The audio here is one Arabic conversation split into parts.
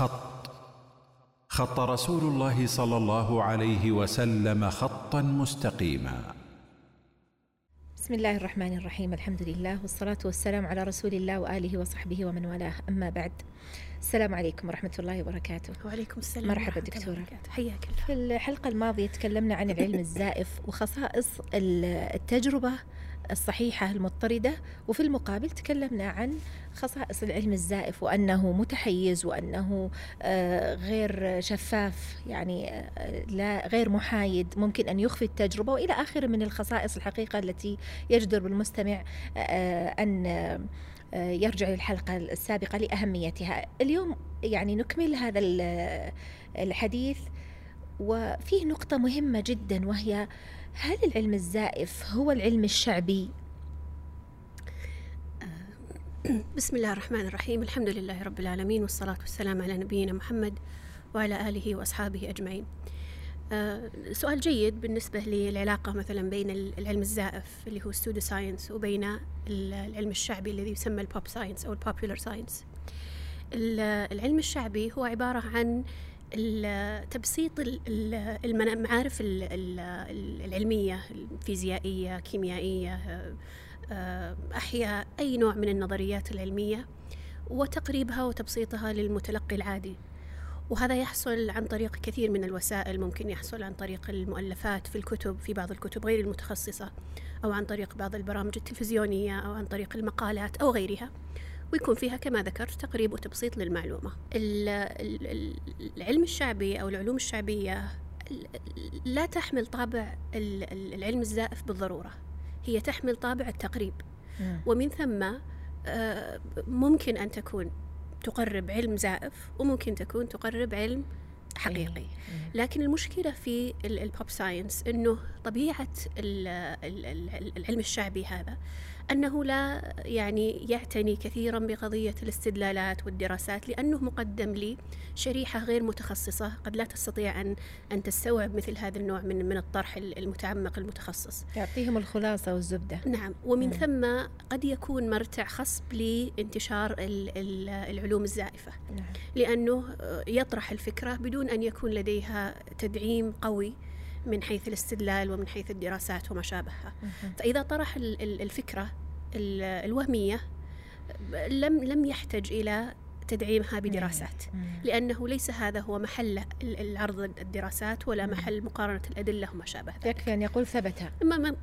خط. خط رسول الله صلى الله عليه وسلم خطا مستقيما. بسم الله الرحمن الرحيم. الحمد لله والصلاة والسلام على رسول الله وآله وصحبه ومن والاه. أما بعد السلام عليكم ورحمة الله وبركاته. وعليكم السلام مرحبا دكتورة. حياك الله. في الحلقة الماضية تكلمنا عن العلم الزائف وخصائص التجربة الصحيحة المضطردة وفي المقابل تكلمنا عن خصائص العلم الزائف وأنه متحيز وأنه آه، غير شفاف يعني آه، لا غير محايد ممكن أن يخفي التجربة وإلى آخره من الخصائص الحقيقة التي يجدر بالمستمع آه، أن يرجع للحلقة السابقة لأهميتها. اليوم يعني نكمل هذا الحديث وفيه نقطة مهمة جدا وهي هل العلم الزائف هو العلم الشعبي؟ آه، بسم الله الرحمن الرحيم. الحمد لله رب العالمين والصلاة والسلام على نبينا محمد وعلى آله وأصحابه أجمعين. آه، سؤال جيد بالنسبة للعلاقة مثلا بين العلم الزائف اللي هو pseudo science وبين العلم الشعبي الذي يسمى ال pop science أو ال popular science العلم الشعبي هو عبارة عن تبسيط المعارف العلمية الفيزيائية كيميائية آه، أحياء أي نوع من النظريات العلمية وتقريبها وتبسيطها للمتلقي العادي. وهذا يحصل عن طريق كثير من الوسائل ممكن يحصل عن طريق المؤلفات في الكتب في بعض الكتب غير المتخصصة أو عن طريق بعض البرامج التلفزيونية أو عن طريق المقالات أو غيرها. ويكون فيها كما ذكرت تقريب وتبسيط للمعلومة. العلم الشعبي أو العلوم الشعبية لا تحمل طابع العلم الزائف بالضرورة هي تحمل طابع التقريب. ومن ثم آه، ممكن أن تكون تقرب علم زائف وممكن تكون تقرب علم حقيقي. لكن المشكلة في ال pop science أنه طبيعة العلم الشعبي هذا أنه لا يعني يعتني كثيرا بقضية الاستدلالات والدراسات لأنه مقدم لشريحة غير متخصصة قد لا تستطيع أن أن تستوعب مثل هذا النوع من من الطرح المتعمق المتخصص. يعطيهم الخلاصة والزبدة. نعم ومن مم. ثم قد يكون مرتع خصب لانتشار العلوم الزائفة. نعم. لأنه يطرح الفكرة بدون أن يكون لديها تدعيم قوي من حيث الاستدلال ومن حيث الدراسات وما شابهها. فإذا طرح الفكرة الوهمية لم لم يحتج إلى تدعيمها بدراسات. لأنه ليس هذا هو محل العرض الدراسات ولا محل مقارنة الأدلة وما شابه ذلك. يكفي أن يقول ثبت.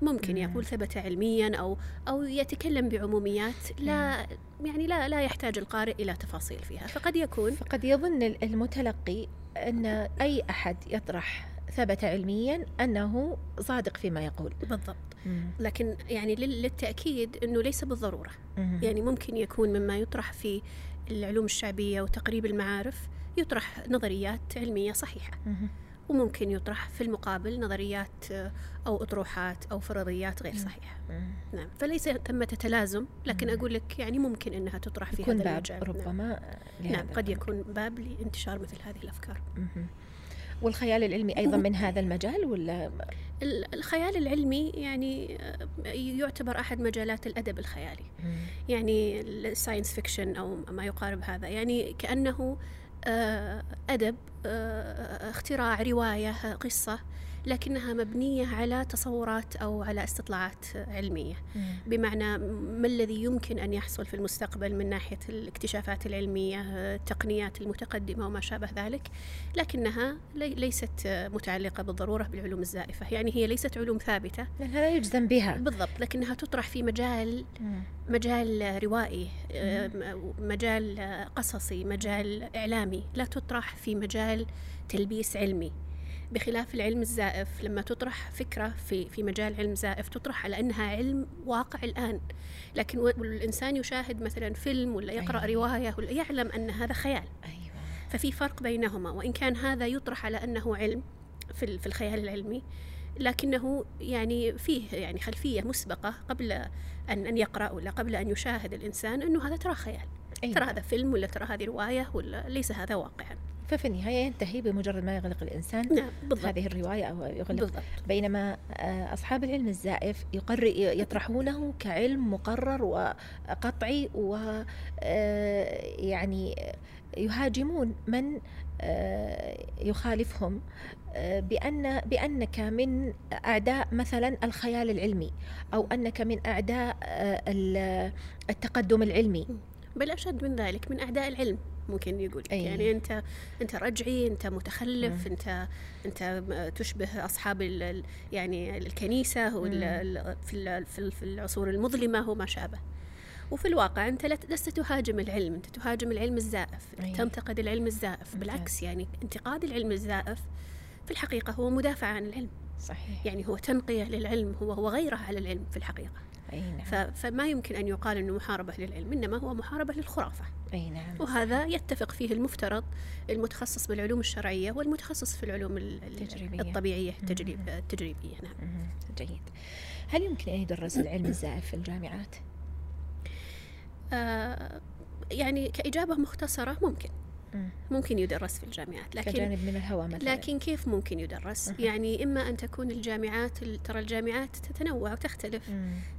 ممكن يقول ثبت علميا أو أو يتكلم بعموميات. لا يعني لا لا يحتاج القارئ إلى تفاصيل فيها. فقد يكون فقد يظن المتلقي أن أي أحد يطرح ثبت علميا أنه صادق فيما يقول بالضبط مم. لكن يعني للتأكيد أنه ليس بالضرورة مم. يعني ممكن يكون مما يطرح في العلوم الشعبية وتقريب المعارف يطرح نظريات علمية صحيحة مم. وممكن يطرح في المقابل نظريات أو أطروحات أو فرضيات غير صحيحة مم. نعم فليس ثمة تلازم لكن أقول لك يعني ممكن أنها تطرح في هذا المجال نعم. ربما نعم, نعم قد يكون باب لانتشار مثل هذه الأفكار مم. والخيال العلمي أيضا من هذا المجال ولا؟ الخيال العلمي يعني آه، يعتبر أحد مجالات الأدب الخيالي. يعني ال science fiction أو ما يقارب هذا. يعني كأنه آه، أدب آه، اختراع رواية قصة. لكنها مبنية على تصورات أو على استطلاعات علمية. بمعنى ما الذي يمكن أن يحصل في المستقبل من ناحية الاكتشافات العلمية التقنيات المتقدمة وما شابه ذلك لكنها ليست متعلقة بالضرورة بالعلوم الزائفة. يعني هي ليست علوم ثابتة. لأنها لا يجزم بها. بالضبط. لكنها تطرح في مجال مجال روائي مجال قصصي مجال إعلامي. لا تطرح في مجال تلبيس علمي. بخلاف العلم الزائف لما تطرح فكرة في في مجال علم زائف تطرح على أنها علم واقع الآن لكن الإنسان يشاهد مثلا فيلم ولا يقرأ أيوة. رواية ولا يعلم أن هذا خيال أيوة. ففي فرق بينهما وإن كان هذا يطرح على أنه علم في في الخيال العلمي لكنه يعني فيه يعني خلفية مسبقة قبل أن أن يقرأ ولا قبل أن يشاهد الإنسان أنه هذا ترى خيال أيوة. ترى هذا فيلم ولا ترى هذه رواية ولا ليس هذا واقعا ففي النهاية ينتهي بمجرد ما يغلق الإنسان نعم بالضبط. هذه الرواية أو يغلق. بالضبط. بينما آه، أصحاب العلم الزائف يقر يطرحونه كعلم مقرر وقطعي و آه، يعني يهاجمون من آه، يخالفهم بأن بأنك من أعداء مثلا الخيال العلمي أو أنك من أعداء ال- التقدم العلمي. بل أشد من ذلك من أعداء العلم. ممكن يقول أي. يعني أنت أنت رجعي أنت متخلف أنت أنت م- تشبه أصحاب ال ال- يعني الكنيسة وال- ال- في في ال- في العصور المظلمة وما شابه. وفي الواقع لا- لست تهاجم العلم أنت تهاجم العلم الزائف أي. تنتقد العلم الزائف. ممتاز. بالعكس يعني انتقاد العلم الزائف في الحقيقة هو مدافع عن العلم. صحيح. يعني هو تنقية للعلم هو هو غيره على العلم في الحقيقة. أي نعم فما يمكن أن يقال أنه محاربة للعلم إنما هو محاربة للخرافة أي نعم وهذا يتفق فيه المفترض المتخصص بالعلوم الشرعية والمتخصص في العلوم ال- ال- التجريبية. الطبيعية التجريب التجريبية نعم. جيد هل يمكن أن يدرس العلم الزائف في الجامعات؟ آه يعني كإجابة مختصرة ممكن مم. ممكن يدرس في الجامعات لكن كجانب من الهوى مثلا. لكن كيف ممكن يدرس؟ يعني إما أن تكون الجامعات ترى الجامعات تتنوع وتختلف.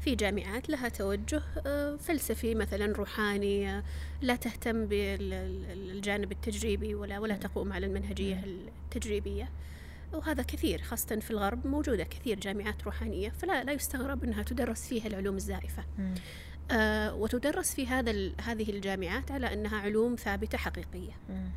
في جامعات لها توجه آه، فلسفي مثلا روحاني آه، لا تهتم بالجانب التجريبي ولا ولا تقوم على المنهجية التجريبية. وهذا كثير خاصة في الغرب موجودة كثير جامعات روحانية فلا لا يستغرب أنها تدرس فيها العلوم الزائفة. مم. آه وتدرس في هذا هذه الجامعات على أنها علوم ثابتة حقيقية مم.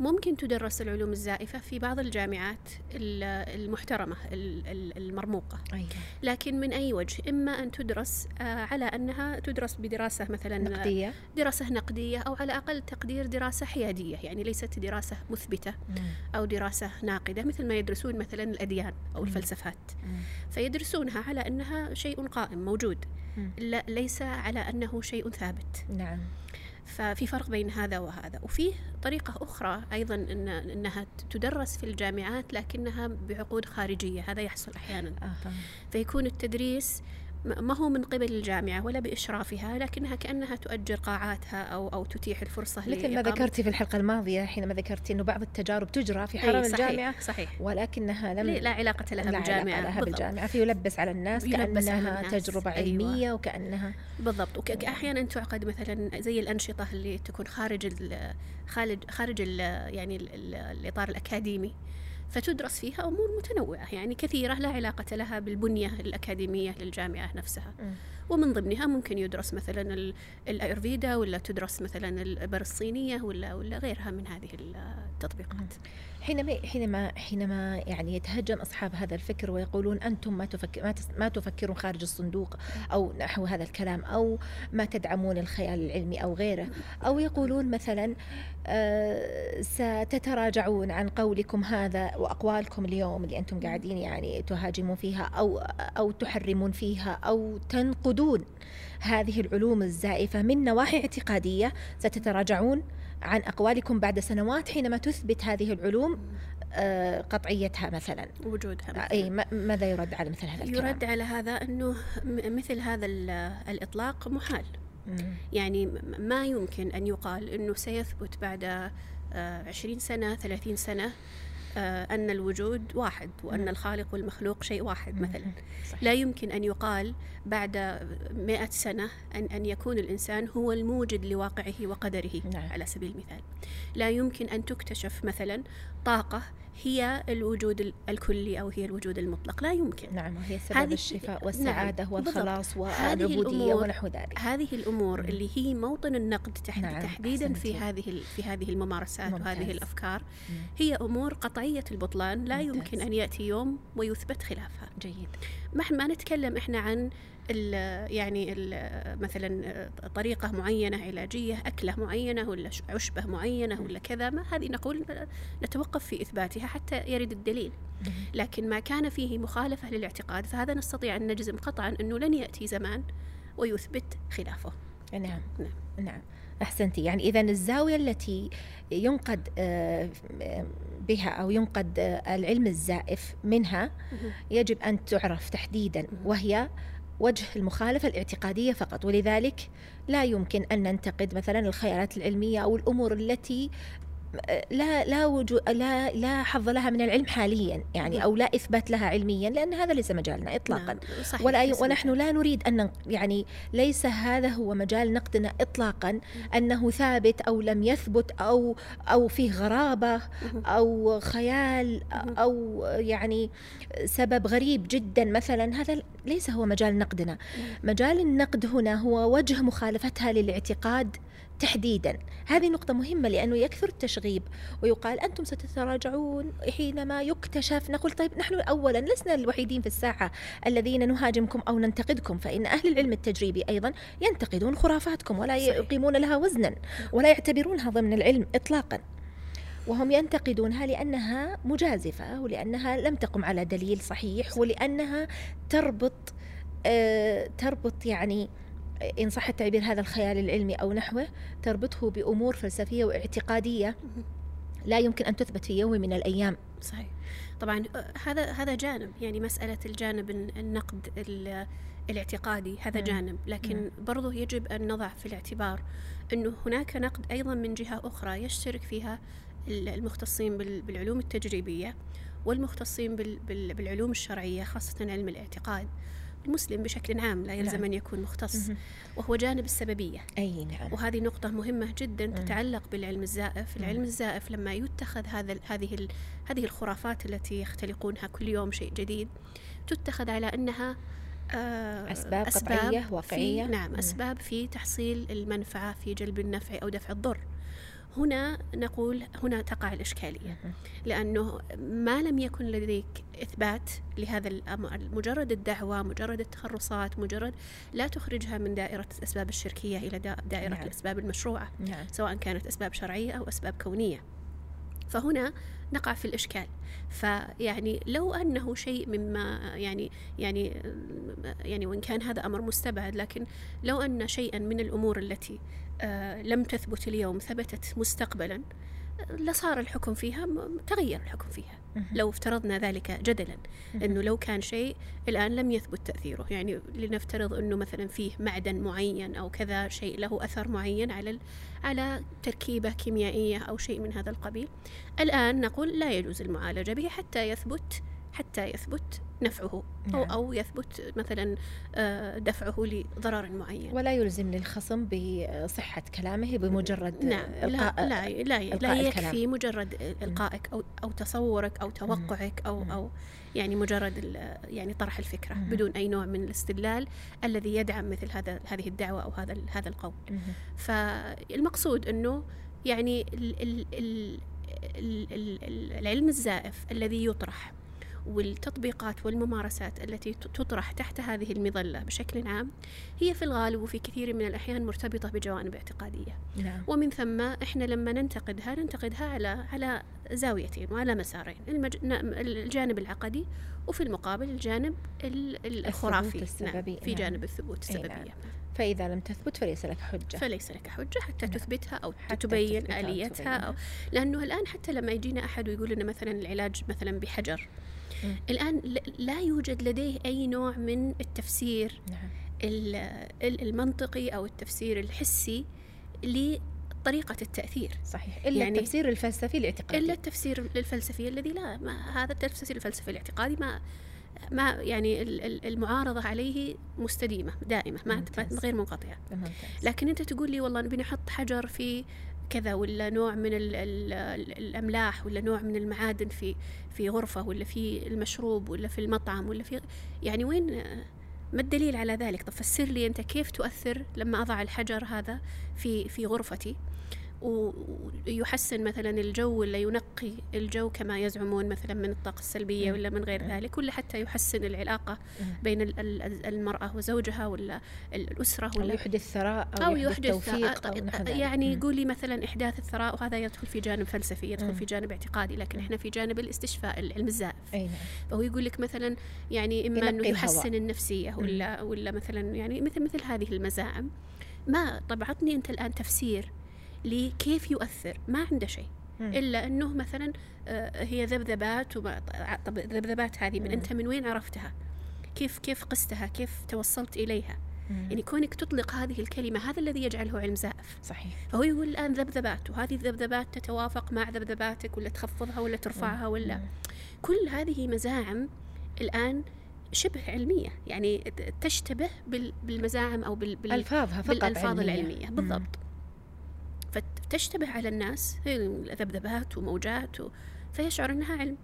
ممكن تدرس العلوم الزائفة في بعض الجامعات ال- المحترمة ال- ال- المرموقة أي لكن من أي وجه إما أن تدرس آه، على أنها تدرس بدراسة مثلا نقدية دراسة نقدية أو على أقل تقدير دراسة حيادية يعني ليست دراسة مثبتة. أو دراسة ناقدة مثل ما يدرسون مثلا الأديان أو. الفلسفات. فيدرسونها على أنها شيء قائم موجود. لا ليس على أنه شيء ثابت نعم ففي فرق بين هذا وهذا. وفيه طريقة أخرى أيضا إن أنها تدرس في الجامعات لكنها بعقود خارجية. هذا يحصل أحيانا. آه. فيكون التدريس ما هو من قبل الجامعة ولا بإشرافها لكنها كأنها تؤجر قاعاتها أو أو تتيح الفرصة مثل ما ذكرتي في الحلقة الماضية حينما ذكرتي أنه بعض التجارب تجرى في أي حرم صحيح الجامعة صحيح ولكنها لم لا لا علاقة لها لا بالجامعة علاقة لها. بالجامعة فيلبس على الناس يلبس كأنها الناس. تجربة أيوة. علمية وكأنها بالضبط وأحيانا تعقد مثلا زي الأنشطة اللي تكون خارج ال خارج خارج ال يعني ال ال الإطار الأكاديمي فتدرس فيها أمور متنوعة يعني كثيرة لا علاقة لها بالبنية الأكاديمية للجامعة نفسها. ومن ضمنها ممكن يدرس مثلا ال- الأيرفيدا ولا تدرس مثلا الإبر الصينية ولا ولا غيرها من هذه التطبيقات. حينما حينما حينما يعني يتهجم أصحاب هذا الفكر ويقولون أنتم ما تفكر ما, تفكرون خارج الصندوق أو نحو هذا الكلام أو ما تدعمون الخيال العلمي أو غيره أو يقولون مثلا آه ستتراجعون عن قولكم هذا وأقوالكم اليوم اللي أنتم قاعدين يعني تهاجمون فيها أو أو تحرمون فيها أو تنقدون هذه العلوم الزائفة من نواحي اعتقادية ستتراجعون عن أقوالكم بعد سنوات حينما تثبت هذه العلوم آه، قطعيتها مثلا وجودها مثلاً. أي ما- ماذا يرد على مثل هذا الكلام؟ يرد على هذا أنه مثل هذا ال- الإطلاق محال مم. يعني ما يمكن أن يقال أنه سيثبت بعد آه، عشرين سنة ثلاثين سنة آه، أن الوجود واحد وأن. الخالق والمخلوق شيء واحد مثلا. لا يمكن أن يقال بعد مئة سنة أن, أن يكون الإنسان هو الموجد لواقعه وقدره نعم. على سبيل المثال لا يمكن أن تكتشف مثلا طاقة هي الوجود ال- الكلي أو هي الوجود المطلق لا يمكن نعم وهي سبب هذه- الشفاء والسعادة نعم، والخلاص هذه والعبودية الأمور- ونحو ذلك هذه الأمور مم. اللي هي موطن النقد تحد نعم، تحديدا في. هذه في هذه الممارسات ممتاز. وهذه الأفكار مم. هي أمور قطعية البطلان لا ممتاز. يمكن أن يأتي يوم ويثبت خلافها جيد ما نتكلم إحنا عن ال يعني ال مثلا طريقة معينة علاجية أكلة معينة ولا عشبة معينة ولا كذا ما هذه نقول نتوقف في إثباتها حتى يرد الدليل. لكن ما كان فيه مخالفة للاعتقاد فهذا نستطيع أن نجزم قطعا أنه لن يأتي زمان ويثبت خلافه. نعم. نعم. نعم. أحسنتي. يعني إذا الزاوية التي ينقد آه، بها أو ينقد آه، العلم الزائف منها يجب أن تعرف تحديدا وهي وجه المخالفة الاعتقادية فقط ولذلك لا يمكن أن ننتقد مثلا الخيالات العلمية أو الأمور التي لا لا وجود لا لا حظ لها من العلم حاليا يعني أو لا إثبات لها علميا لأن هذا ليس مجالنا اطلاقا. نعم، صحيح ولا ليس ونحن. لا نريد أن يعني ليس هذا هو مجال نقدنا اطلاقا أنه ثابت أو لم يثبت أو أو فيه غرابة أو خيال أو يعني سبب غريب جدا مثلا هذا ليس هو مجال نقدنا. مجال النقد هنا هو وجه مخالفتها للاعتقاد تحديدا. هذه نقطة مهمة لأنه يكثر التشغيب ويقال أنتم ستتراجعون حينما يكتشف. نقول طيب نحن أولا لسنا الوحيدين في الساحة الذين نهاجمكم أو ننتقدكم فإن أهل العلم التجريبي أيضا ينتقدون خرافاتكم ولا. يقيمون لها وزنا ولا يعتبرونها ضمن العلم إطلاقا. وهم ينتقدونها لأنها مجازفة ولأنها لم تقم على دليل صحيح. ولأنها تربط آه، تربط يعني إن صح التعبير هذا الخيال العلمي أو نحوه تربطه بأمور فلسفية واعتقادية لا يمكن أن تثبت في يوم من الأيام. صحيح. طبعا آه، هذا هذا جانب يعني مسألة الجانب الن- النقد ال- الاعتقادي هذا مم. جانب. لكن برضو يجب أن نضع في الاعتبار أنه هناك نقد أيضا من جهة أخرى يشترك فيها ال- المختصين بال- بالعلوم التجريبية والمختصين بال- بال- بالعلوم الشرعية خاصة علم الاعتقاد. المسلم بشكل عام لا يلزم نعم. أن يكون مختص مهم. وهو جانب السببية أي نعم وهذه نقطة مهمة جدا تتعلق بالعلم الزائف، العلم الزائف لما يتخذ هذا هذه هذه الخرافات التي يختلقونها كل يوم شيء جديد تتخذ على أنها آه، أسباب قطعية في واقعية. نعم مم. أسباب في تحصيل المنفعة في جلب النفع أو دفع الضر هنا نقول هنا تقع الإشكالية. لأنه ما لم يكن لديك إثبات لهذا الأمر مجرد الدعوة مجرد التخرصات مجرد لا تخرجها من دائرة الأسباب الشركية إلى دا- دائرة نعم. الأسباب المشروعة نعم. سواء كانت أسباب شرعية أو أسباب كونية. فهنا نقع في الإشكال. فيعني لو أنه شيء مما يعني يعني يعني وإن كان هذا أمر مستبعد لكن لو أن شيئا من الأمور التي آه، لم تثبت اليوم ثبتت مستقبلا لصار الحكم فيها تغير الحكم فيها. لو افترضنا ذلك جدلا إنه لو كان شيء الآن لم يثبت تأثيره. يعني لنفترض إنه مثلا فيه معدن معين أو كذا شيء له أثر معين على على تركيبة كيميائية أو شيء من هذا القبيل. الآن نقول لا يجوز المعالجة به حتى يثبت حتى يثبت نفعه نعم. أو يثبت مثلا آه، دفعه لضرر معين ولا يلزم للخصم بصحة كلامه بمجرد نعم لا إلقاء لا لا, لا إلقاء يكفي الكلام. مجرد إلقائك أو أو تصورك أو توقعك أو أو يعني مجرد يعني طرح الفكرة مم. بدون أي نوع من الاستدلال الذي يدعم مثل هذا هذه الدعوة أو هذا هذا القول مهم. فالمقصود أنه يعني ال ال ال ال ال ال العلم الزائف الذي يطرح والتطبيقات والممارسات التي تطرح تحت هذه المظلة بشكل عام هي في الغالب وفي كثير من الأحيان مرتبطة بجوانب اعتقادية. نعم. ومن ثم إحنا لما ننتقدها ننتقدها على على زاويتين وعلى مسارين المج... الجانب العقدي وفي المقابل الجانب ال- ال- الخرافي السببي، نعم. في نعم. جانب الثبوت السببية نعم. فإذا لم تثبت فليس لك حجة فليس لك حجة حتى نعم. تثبتها أو حتى تبين تثبتها أو آليتها أو تبينها. لأنه الآن حتى لما يجينا أحد ويقول لنا مثلا العلاج مثلا بحجر مم. الآن لا يوجد لديه أي نوع من التفسير نعم ال- ال- المنطقي أو التفسير الحسي لطريقة التأثير. صحيح. إلا يعني- التفسير الفلسفي الاعتقادي. إلا التفسير الفلسفي الذي لا ما هذا التفسير الفلسفي الاعتقادي ما ما يعني ال- ال- المعارضة عليه مستديمة دائمة ما غير ممتاز. لكن أنت تقول لي والله نبي نحط حجر في كذا ولا نوع من ال ال ال الأملاح ولا نوع من المعادن في في غرفة ولا في المشروب ولا في المطعم ولا في يعني وين ما الدليل على ذلك؟ طب فسر لي أنت كيف تؤثر لما أضع الحجر هذا في في غرفتي؟ ويحسن مثلا الجو ولا ينقي الجو كما يزعمون مثلا من الطاقة السلبية. ولا من غير ذلك ولا حتى يحسن العلاقة. بين ال- ال- المرأة وزوجها ولا ال- الأسرة أو ولا يحدث ثراء أو, أو يحدث, يحدث توفيق أو. يعني مم. قولي مثلا إحداث الثراء وهذا يدخل في جانب فلسفي يدخل. في جانب اعتقادي لكن مم. إحنا في جانب الاستشفاء العلم الزائف نعم فهو يقول لك مثلا يعني إما أنه. يحسن النفسية ولا ولا مثلا يعني مثل مثل هذه المزاعم ما طب عطني أنت الآن تفسير لكيف يؤثر ما عنده شيء. إلا أنه مثلا آه، هي ذبذبات وما طب الذبذبات هذه من. أنت من وين عرفتها؟ كيف كيف قستها؟ كيف توصلت إليها؟ يعني كونك تطلق هذه الكلمة هذا الذي يجعله علم زائف صحيح فهو يقول الآن ذبذبات وهذه الذبذبات تتوافق مع ذبذباتك ولا تخفضها ولا ترفعها ولا. كل هذه مزاعم الآن شبه علمية يعني تشتبه بال- بالمزاعم أو بال- بال- ألفاظها فقط بالألفاظ علمية. العلمية. بالضبط فتشتبه على الناس ذبذبات وموجات و... فيشعر أنها علم.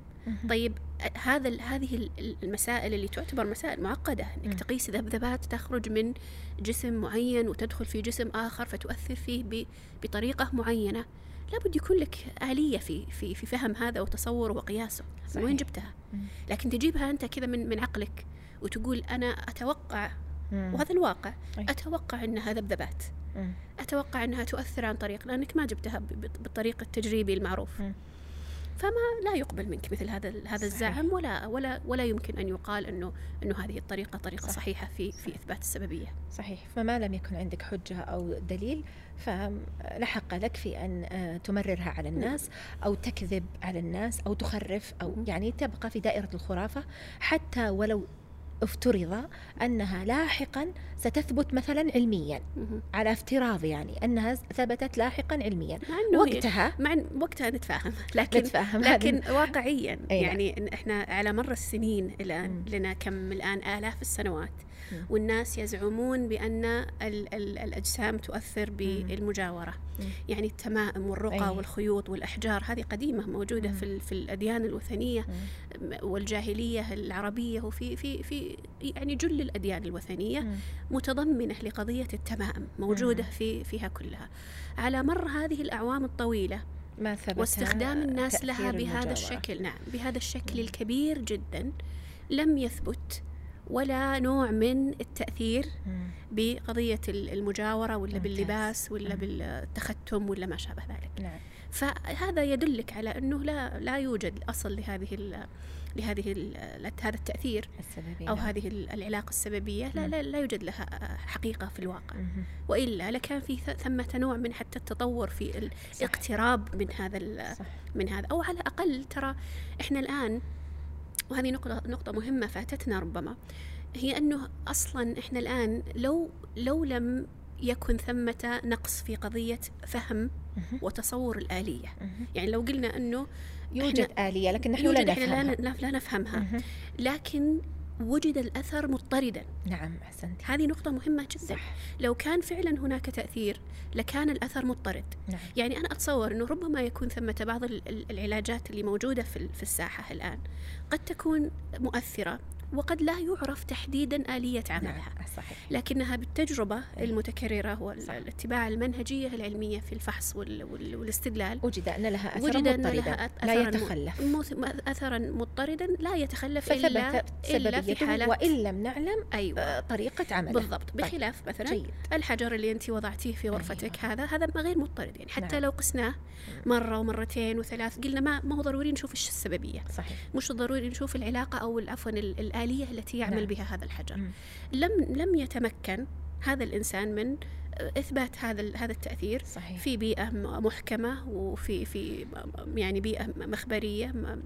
طيب هذا هذه ال- المسائل اللي تعتبر مسائل معقدة مم. انك تقيس ذبذبات تخرج من جسم معين وتدخل في جسم آخر فتؤثر فيه ب- بطريقة معينة لابد يكون لك آلية في في في فهم هذا وتصوره وقياسه من صحيح. وين جبتها مم. لكن تجيبها أنت كذا من من عقلك وتقول أنا أتوقع مم. وهذا الواقع أي. أتوقع أنها ذبذبات مم. أتوقع أنها تؤثر عن طريق لأنك ما جبتها بالطريق التجريبي المعروف. فما لا يقبل منك مثل هذا هذا. الزعم ولا ولا ولا يمكن أن يقال إنه إنه هذه الطريقة طريقة صح. صحيحة في في إثبات السببية صحيح فما لم يكن عندك حجة أو دليل فلا حق لك في أن آه، تمررها على الناس أو تكذب على الناس أو تخرف مم. يعني تبقى في دائرة الخرافة حتى ولو افترض أنها لاحقا ستثبت مثلا علميا. على افتراض يعني أنها ثبتت لاحقا علميا مع وقتها مع وقتها نتفاهم لكن نتفاهم لكن واقعيا نعم. يعني إحنا على مر السنين الآن مم. لنا كم الآن آلاف السنوات. والناس يزعمون بأن ال ال الأجسام تؤثر بالمجاورة مم. يعني التمائم والرقى. والخيوط والأحجار هذه قديمة موجودة مم. في ال- في الأديان الوثنية مم. والجاهلية العربية وفي في في يعني جل الأديان الوثنية مم. متضمنة لقضية التمائم موجودة مم. في فيها كلها على مر هذه الأعوام الطويلة ما ثبت واستخدام الناس لها بهذا المجاورة. الشكل نعم بهذا الشكل. الكبير جدا لم يثبت ولا نوع من التأثير مم. بقضية ال- المجاورة ولا ممتاز. باللباس ولا مم. بالتختم ولا ما شابه ذلك نعم فهذا يدلك على أنه لا لا يوجد أصل لهذه ال لهذه ال هذا التأثير السببية أو نعم. هذه ال- العلاقة السببية لا مم. لا, لا يوجد لها حقيقة في الواقع مهم. وإلا لكان في ث- ثمة نوع من حتى التطور في صح. الاقتراب من هذا ال- صح. من هذا أو على الأقل ترى إحنا الآن وهذه نقطة نقطة مهمة فاتتنا ربما هي أنه أصلا إحنا الآن لو لو لم يكن ثمة نقص في قضية فهم. وتصور الآلية. يعني لو قلنا أنه يوجد آلية لكن نحن لا إحنا نفهمها لا, لا نفهمها. لكن وجد الأثر مضطردا. نعم أحسنت هذه نقطة مهمة جدا. صح. لو كان فعلا هناك تأثير لكان الأثر مضطرد. نعم. يعني أنا أتصور أنه ربما يكون ثمة بعض ال- ال- العلاجات اللي موجودة في الساحة الآن قد تكون مؤثرة. وقد لا يعرف تحديدا آلية عملها. نعم صحيح. لكنها بالتجربة المتكررة صح. والاتباع المنهجية العلمية في الفحص وال- وال- والاستدلال. وجد أن لها أثرا وجد أن مضطردا. لها أثراً لا يتخلف. أثرا مضطردا لا يتخلف إلا, إلا في حالات وإن لم نعلم أيوة. آه، طريقة عمله. بالضبط. بخلاف مثلا جيد. الحجر اللي أنت وضعتيه في غرفتك أيوة. هذا هذا ما غير مضطرد يعني. حتى نعم. لو قسناه مرة ومرتين وثلاث قلنا ما ما هو ضروري نشوف إيش السببية. صحيح. مش ضروري نشوف العلاقة أو عفوا ال- الآلية التي يعمل نعم. بها هذا الحجر. مم. لم لم يتمكن هذا الإنسان من إثبات هذا هذا التأثير صحيح. في بيئة م- محكمة وفي في يعني بيئة مخبرية م-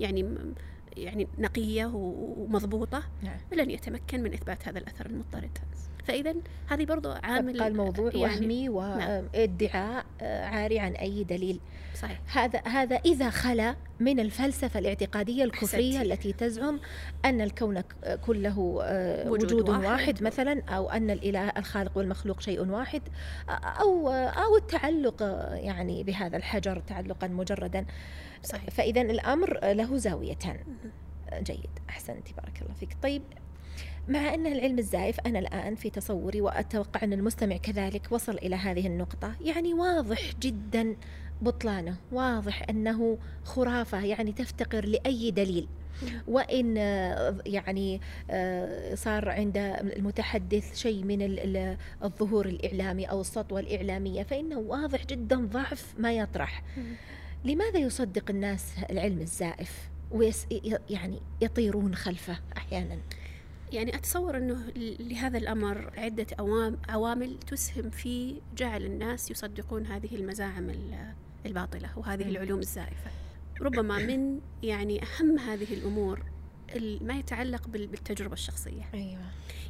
يعني م- يعني نقية و- ومضبوطة. نعم. لن يتمكن من إثبات هذا الأثر المضطرد. فإذا هذه برضو عامل يبقى الموضوع يعني وهمي وادعاء آه، عاري عن أي دليل. صحيح. هذا هذا إذا خلا من الفلسفة الاعتقادية الكفرية أحسنتي. التي تزعم أن الكون كله آه، وجود وجود واحد. واحد مثلا أو أن الإله الخالق والمخلوق شيء واحد أو أو التعلق يعني بهذا الحجر تعلقا مجردا. صحيح. فإذا الأمر له زاويتان. جيد. أحسنت بارك الله فيك. طيب مع أن العلم الزائف أنا الآن في تصوري وأتوقع أن المستمع كذلك وصل إلى هذه النقطة. يعني واضح جدا بطلانه واضح أنه خرافة يعني تفتقر لأي دليل. وإن آه، يعني آه، صار عند المتحدث شيء من ال- ال- الظهور الإعلامي أو السطوة الإعلامية فإنه واضح جدا ضعف ما يطرح. لماذا يصدق الناس العلم الزائف ويس يعني يطيرون خلفه أحيانا؟ يعني أتصور أنه لهذا الأمر عدة عوامل تسهم في جعل الناس يصدقون هذه المزاعم ال- الباطلة وهذه. العلوم الزائفة. ربما من يعني أهم هذه الأمور ما يتعلق بالتجربة الشخصية. أيوة.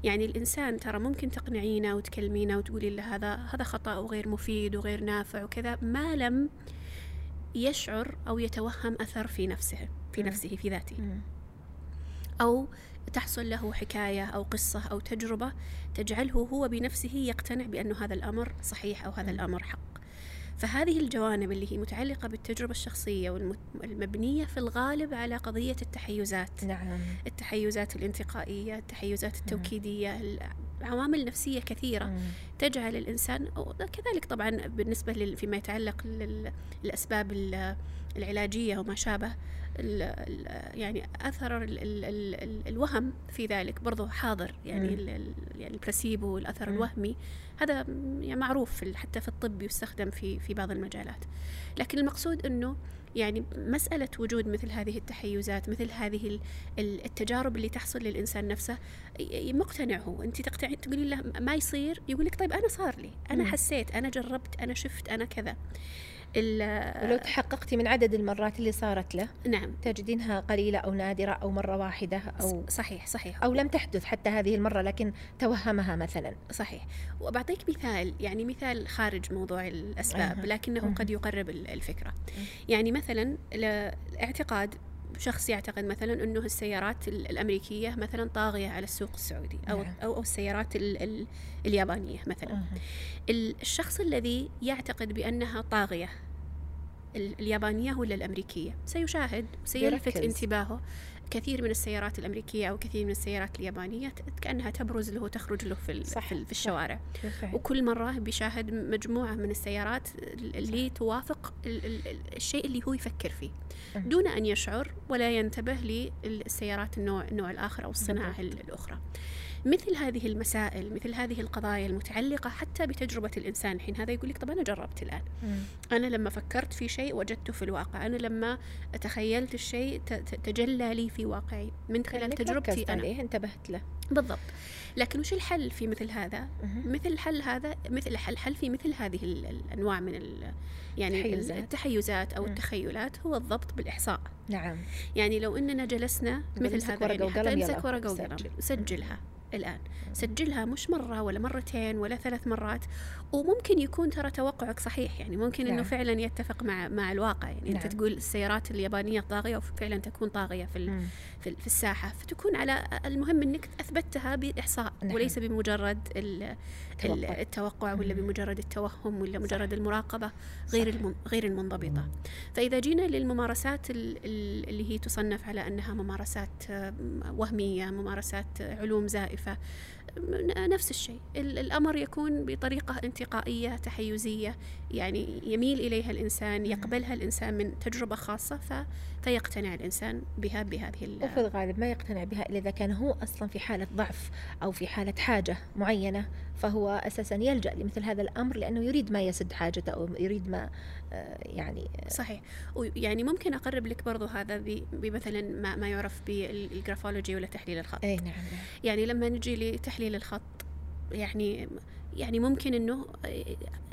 يعني الإنسان ترى ممكن تقنعينه وتكلمينه وتقولي له هذا هذا خطأ وغير مفيد وغير نافع وكذا ما لم يشعر أو يتوهم أثر في نفسه في نفسه في ذاته. أو تحصل له حكاية أو قصة أو تجربة تجعله هو بنفسه يقتنع بأن هذا الأمر صحيح أو هذا الأمر حق فهذه الجوانب اللي هي متعلقة بالتجربة الشخصية والمبنية في الغالب على قضية التحيزات نعم. التحيزات الانتقائية التحيزات التوكيدية عوامل نفسية كثيرة مم. تجعل الإنسان كذلك طبعا بالنسبة فيما يتعلق للأسباب العلاجية وما شابه ال ال يعني أثر ال ال ال الوهم في ذلك برضو حاضر يعني ال يعني البلاسيبو والأثر مم. الوهمي هذا يعني معروف حتى في الطب يستخدم في في بعض المجالات. لكن المقصود أنه يعني مسألة وجود مثل هذه التحيزات مثل هذه التجارب اللي تحصل للإنسان نفسه مقتنع هو. أنت تقتنع تقولي له ما يصير؟ يقول لك طيب أنا صار لي أنا حسيت أنا جربت أنا شفت أنا كذا. ولو تحققتي من عدد المرات اللي صارت له نعم تجدينها قليلة أو نادرة أو مرة واحدة أو صحيح صحيح أو لم تحدث حتى هذه المرة لكن توهمها مثلا صحيح وبعطيك مثال يعني مثال خارج موضوع الأسباب. لكنه. قد يقرب الفكرة. يعني مثلا الاعتقاد شخص يعتقد مثلا إنه السيارات الأمريكية مثلا طاغية على السوق السعودي أو نعم. أو, أو السيارات ال ال اليابانية مثلا. الشخص الذي يعتقد بأنها طاغية اليابانية ولا الأمريكية سيشاهد سيلفت انتباهه كثير من السيارات الأمريكية أو كثير من السيارات اليابانية كأنها تبرز له وتخرج له في صح في الشوارع. صح وكل مرة بيشاهد مجموعة من السيارات اللي صح. توافق الشيء اللي هو يفكر فيه. دون أن يشعر ولا ينتبه للسيارات النوع النوع الآخر أو الصناعة الأخرى. مثل هذه المسائل مثل هذه القضايا المتعلقة حتى بتجربة الإنسان. حين هذا يقول لك طب أنا جربت الآن. مم. أنا لما فكرت في شيء وجدته في الواقع. أنا لما تخيلت الشيء تجلى لي في واقعي من خلال تجربتي أنا. عليه انتبهت له. بالضبط. لكن وش الحل في مثل هذا؟ مم. مثل الحل هذا مثل الحل حل في مثل هذه الأنواع من يعني التحيزات, التحيزات أو مم. التخيلات هو الضبط بالإحصاء. نعم. يعني لو إننا جلسنا مثل هذا ورقة وقلم امسك ورقة وقلم سجلها الآن سجلها مش مرة ولا مرتين ولا ثلاث مرات وممكن يكون ترى توقعك صحيح يعني ممكن نعم. انه فعلا يتفق مع مع الواقع يعني نعم. انت تقول السيارات اليابانية طاغية وفعلا تكون طاغية في في, في الساحة فتكون على المهم إنك اثبتها بإحصاء نعم. وليس بمجرد التوقع, التوقع ولا بمجرد التوهم ولا مجرد صح. المراقبة غير صح. غير المنضبطة فإذا جينا للممارسات اللي هي تصنف على أنها ممارسات وهمية ممارسات علوم زائفة نفس الشيء. الأمر يكون بطريقة انتقائية تحيزية. يعني يميل إليها الإنسان يقبلها الإنسان من تجربة خاصة فيقتنع الإنسان بها بهذه وفي الغالب ما يقتنع بها إلا إذا كان هو أصلا في حالة ضعف أو في حالة حاجة معينة فهو أساسا يلجأ لمثل هذا الأمر لأنه يريد ما يسد حاجته أو يريد ما آه، يعني صحيح. ويعني ممكن أقرب لك برضو هذا بمثلا ما, ما يعرف بالجرافولوجي ولا تحليل الخط. أي نعم. يعني لما نجي لتحليل الخط يعني يعني ممكن إنه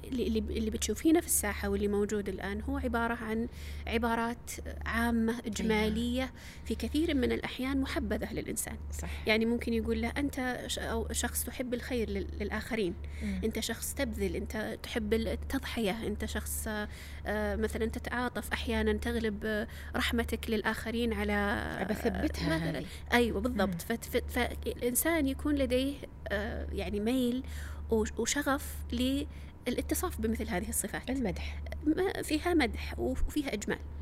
اللي اللي بتشوفينه في الساحة واللي موجود الآن هو عبارة عن عبارات عامة إجمالية في كثير من الأحيان محبذة للإنسان صح. يعني ممكن يقول له أنت شخص تحب الخير للآخرين مم. أنت شخص تبذل أنت تحب التضحيه أنت شخص مثلا تتعاطف أحيانا تغلب رحمتك للآخرين على بثبتها أيوه بالضبط. فالإنسان يكون لديه آه، يعني ميل وشغف للإتصاف بمثل هذه الصفات. المدح. فيها مدح وفيها إجمال. أيه.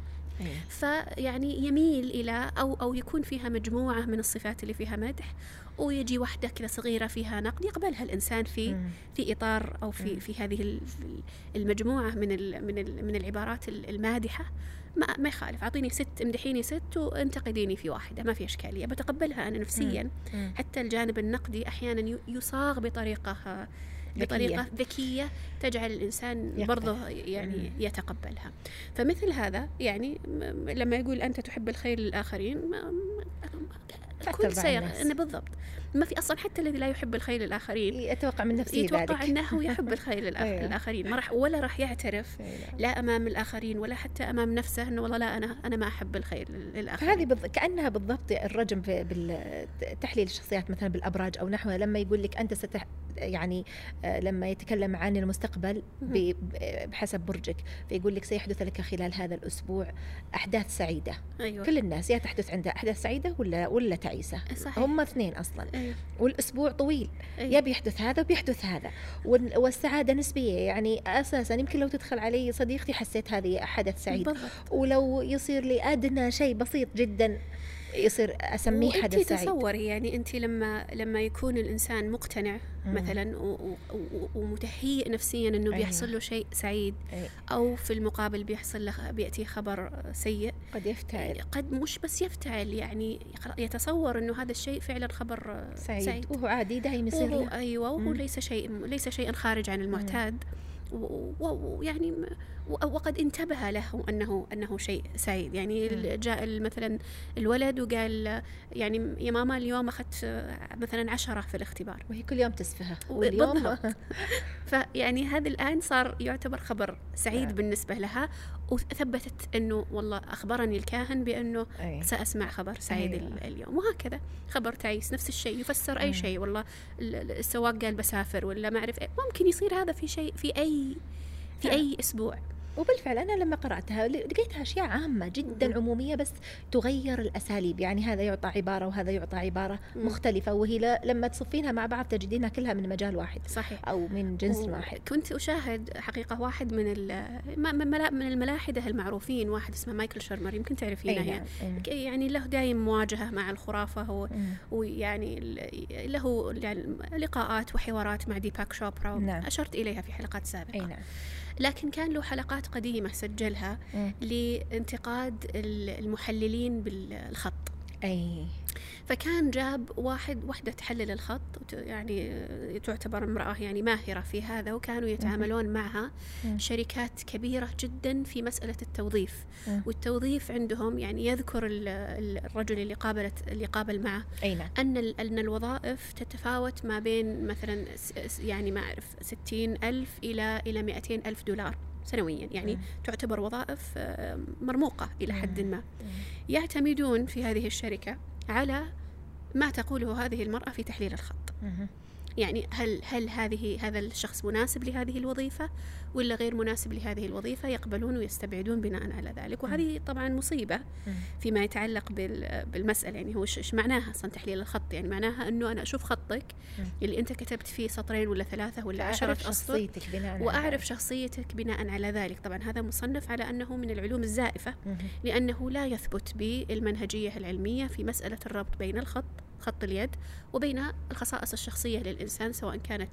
فيعني يميل إلى أو أو يكون فيها مجموعة من الصفات اللي فيها مدح ويجي واحدة كذا صغيرة فيها نقد يقبلها الإنسان في مم. في إطار أو في مم. في هذه المجموعة من من من العبارات المادحة. ما ما يخالف. أعطيني ست امدحيني ست وانتقديني في واحدة. ما في إشكالية. بتقبلها أنا نفسيا. مم. حتى الجانب النقدي أحيانا يصاغ بطريقة بطريقة ذكية تجعل الإنسان برضه يعني يتقبلها. فمثل هذا يعني لما يقول أنت تحب الخير للآخرين كل أنا بالضبط. ما في أصلا حتى الذي لا يحب الخير للآخرين يتوقع من نفسه يتوقع ذلك. أنه يحب الخير أيوة. للاخرين ما راح ولا راح يعترف لا أمام الآخرين ولا حتى أمام نفسه إنه والله لا أنا أنا ما أحب الخير للآخرين فهذه بالض... كأنها بالضبط الرجم في بالتحليل الشخصيات مثلا بالأبراج أو نحوها لما يقول لك أنت ستح يعني آه، لما يتكلم عن المستقبل. بحسب برجك فيقول لك سيحدث لك خلال هذا الأسبوع أحداث سعيدة أيوة. كل الناس يا تحدث عندها أحداث سعيدة ولا ولا تعيسة صحيح. هم اثنين أصلا أيوة. والأسبوع طويل. يا بيحدث هذا وبيحدث هذا. وال- والسعادة نسبية. يعني أساسا يمكن لو تدخل علي صديقتي حسيت هذه حدث سعيد. بالضبط. ولو يصير لي أدنى شيء بسيط جدا يصير أسميه حدث سعيد تصوري يعني انت لما لما يكون الإنسان مقتنع مم. مثلا ومتهيئ نفسيا إنه أيوة. بيحصل له شيء سعيد أي. أو في المقابل بيحصل له بيأتي خبر سيء قد يفتعل قد مش بس يفتعل يعني يتصور إنه هذا الشيء فعلا خبر سعيد, سعيد. وهو عادي دايم يصير وهو أيوه وهو. ليس شيء ليس شيئا خارج عن المعتاد ويعني وقد انتبه له أنه أنه شيء سعيد يعني. جاء مثلا الولد وقال يعني يا ماما اليوم أخذت مثلا عشرة في الاختبار وهي كل يوم تسفها واليوم- فيعني هذا الآن صار يعتبر خبر سعيد نعم. بالنسبة لها وثبتت إنه والله أخبرني الكاهن بأنه أي. سأسمع خبر سعيد أيوة. اليوم وهكذا خبر تعيس نفس الشيء يفسر. أي شيء والله ال- ال- السواق قال بسافر ولا ما أعرف إيه ممكن يصير هذا في شيء في أي في نعم. أي أسبوع وبالفعل أنا لما قرأتها لقيتها أشياء عامة جدا مم. عمومية بس تغير الأساليب يعني هذا يعطى عبارة وهذا يعطى عبارة مم. مختلفة وهي لما تصفينها مع بعض تجدينها كلها من مجال واحد صحيح أو من جنس واحد كنت أشاهد حقيقة واحد من من الملا- من الملاحدة المعروفين واحد اسمه مايكل شرمر يمكن تعرفينه يعني نعم. ك- يعني له دايم مواجهة مع مم. ويعني له يعني لقاءات وحوارات مع ديباك شوبرا نعم. أشرت إليها في حلقات سابقة أي نعم لكن كان له حلقات قديمة سجلها. لانتقاد ال- المحللين بالخط أي فكان جاب واحد وحدة تحلل الخط يعني تعتبر امرأة يعني ماهرة في هذا وكانوا يتعاملون معها مم. شركات كبيرة جدا في مسألة التوظيف مم. والتوظيف عندهم يعني يذكر ال- ال- الرجل اللي قابلت اللي قابل معه نعم أن أن الوظائف تتفاوت ما بين مثلا يعني ما أعرف ستين ألف إلى إلى مئتين ألف دولار سنويا يعني مم. تعتبر وظائف آه، مرموقة إلى حد مم. ما يعتمدون في هذه الشركة على ما تقوله هذه المرأة في تحليل الخط. يعني هل هل هذه هذا الشخص مناسب لهذه الوظيفة ولا غير مناسب لهذه الوظيفة يقبلون ويستبعدون بناء على ذلك وهذه طبعا مصيبة. فيما يتعلق بال- بالمسألة يعني هو إيش معناها أصلا تحليل الخط يعني معناها أنه أنا أشوف خطك. اللي أنت كتبت فيه سطرين ولا ثلاثة ولا عشرة أسطر شخصيتك بناء على وأعرف. شخصيتك بناء على ذلك طبعا هذا مصنف على أنه من العلوم الزائفة. لأنه لا يثبت بالمنهجية العلمية في مسألة الربط بين الخط خط اليد وبين الخصائص الشخصية للإنسان سواء كانت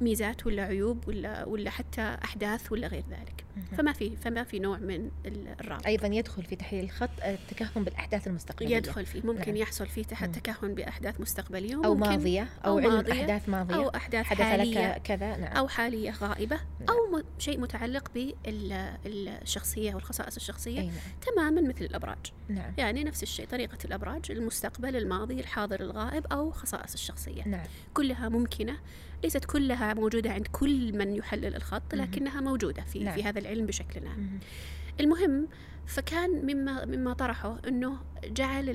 ميزات ولا عيوب ولا ولا حتى أحداث ولا غير ذلك. فما في فما في نوع من ال- الرابط. أيضا يدخل في تحليل الخط التكهن بالأحداث المستقبلية. يدخل فيه. ممكن نعم. يحصل فيه. تكهن بأحداث مستقبلية أو ماضية أو, أو علم ماضية أحداث ماضية. أو أحداث حدث حالية لك كذا. نعم. أو حالية غائبة نعم. أو شيء متعلق بالشخصية والخصائص الشخصية. أي نعم. تماما مثل الأبراج. نعم. يعني نفس الشيء طريقة الأبراج المستقبل الماضي الحاضر الغائب أو خصائص الشخصية نعم كلها ممكنة ليست كلها موجودة عند كل من يحلل الخط. لكنها موجودة في, نعم. في هذا العلم بشكل عام مم. المهم فكان مما مما طرحه إنه جعل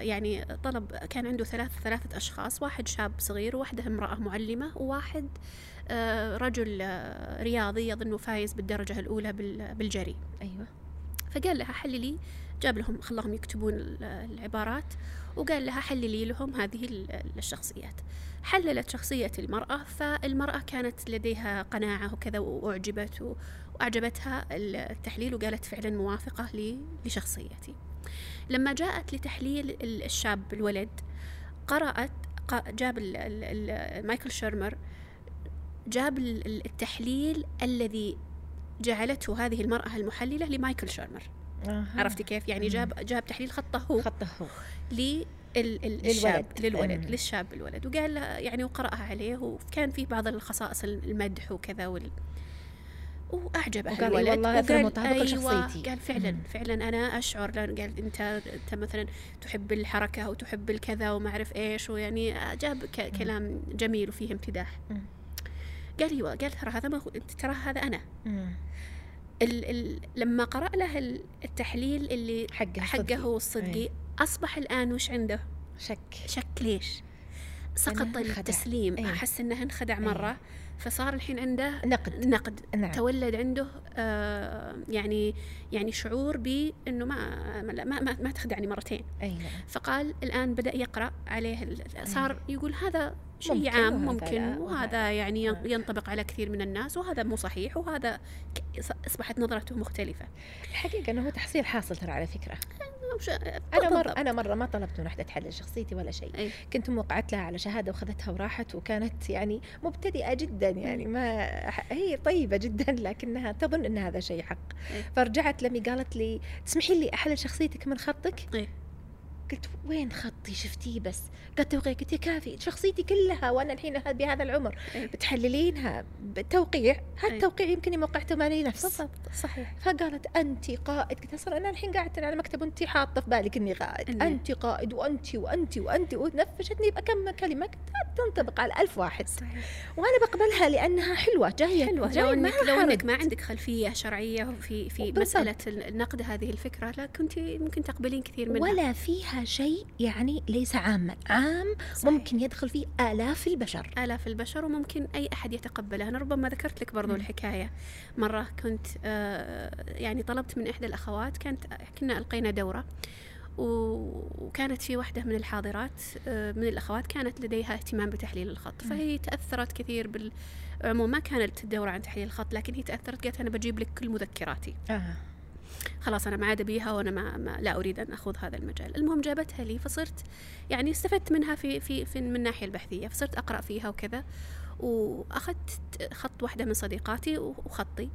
يعني طلب كان عنده ثلاث ثلاثة أشخاص واحد شاب صغير وواحدة امرأة معلمة وواحد آه، رجل آه، رياضي يظنه فايز بالدرجة الأولى بال- بالجري أيوة فقال لها حللي جاب لهم خلاهم يكتبون ال- العبارات وقال لها حللي لهم هذه ال- الشخصيات. حللت شخصية المرأة فالمرأة كانت لديها قناعة وكذا وأعجبت وأعجبتها التحليل وقالت فعلا موافقة لشخصيتي. لما جاءت لتحليل ال- الشاب الولد قرأت جاب مايكل شيرمر جاب ال- ال- التحليل الذي جعلته هذه المرأة المحللة لمايكل شيرمر آه. عرفتي كيف يعني جاب جاب تحليل خطه هو خطه هو لل ال- الشاب للولد أم. للشاب الولد وقال يعني وقرأها عليه وكان فيه بعض الخصائص المدح وكذا وال وأعجب أهل الولد والله وقال مطابق أيوة لشخصيتي. قال فعلا مم. فعلا أنا أشعر لأن قال أنت أنت مثلا تحب الحركة وتحب الكذا وما أعرف إيش ويعني جاب كلام جميل وفيه امتداح مم. قال إيوه قال ترى هذا ما هو أنت ترى هذا أنا مم. ال ال لما قرأ له ال- التحليل اللي حقه حقه. هو الصدقي أصبح الآن وش عنده شك شك ليش سقط. التسليم أي. أحس أنه انخدع أي. فصار الحين عنده نقد. نقد. نعم. تولد عنده آه يعني يعني شعور بإنه ما ما ما, ما, ما تخدعني مرتين. أي نعم. فقال الآن بدأ يقرأ عليه صار يقول هذا شيء عام ممكن وهذا- وهذا يعني آه. ينطبق على كثير من الناس وهذا مو صحيح وهذا أصبحت نظرته مختلفة. الحقيقة إنه هو تحصيل حاصل ترى على فكرة. وش- أنا. مره أنا مرة ما طلبت من وحده تحلل شخصيتي ولا شيء أي. كنت موقعت لها على شهادة وخذتها وراحت وكانت يعني مبتدئة جدا يعني ما هي طيبة جدا لكنها تظن إن هذا شيء حق أي. فرجعت لمي قالت لي تسمحي لي أحلل شخصيتك من خطك أي. قلت وين خطي؟ شفتيه بس. قالت توقيع. قلت يا كافي شخصيتي كلها. وأنا الحين بهذا العمر. أي. بتحللينها بتوقيع؟ أي. هالتوقيع يمكن موقعته مالي نفس بالضبط صحيح. فقالت انت قائد. قلت أصلا أنا الحين قاعدة على مكتب وانت حاطة في بالك إني قائد. انت قائد وانت وانت وانت. ونفشتني بكم كلمة تنطبق على ألف واحد. صحيح. وأنا بقبلها لأنها حلوة جاية حلوة. جاية لو انك لو. إنك ما عندك خلفية شرعية في في. مسألة النقد هذه الفكرة لا كنت ممكن تقبلين كثير منها. ولا فيها شيء يعني ليس عاما عام صحيح. ممكن يدخل فيه آلاف البشر آلاف البشر وممكن أي أحد يتقبلها أنا ربما ذكرت لك برضو مم. الحكاية مرة كنت آه، يعني طلبت من إحدى الأخوات كانت كنا ألقينا دورة وكانت في واحدة من الحاضرات آه، من الأخوات كانت لديها اهتمام بتحليل الخط. فهي تأثرت كثير بال عموما ما كانت الدورة عن تحليل الخط لكن هي تأثرت قالت أنا بجيب لك كل مذكراتي آه. خلاص أنا ما عاد أبيها وأنا ما, ما لا أريد أن أخوض هذا المجال. المهم جابتها لي فصرت يعني استفدت منها في في, في من الناحية البحثية. فصرت أقرأ فيها وكذا وأخذت خط واحدة من صديقاتي وخطي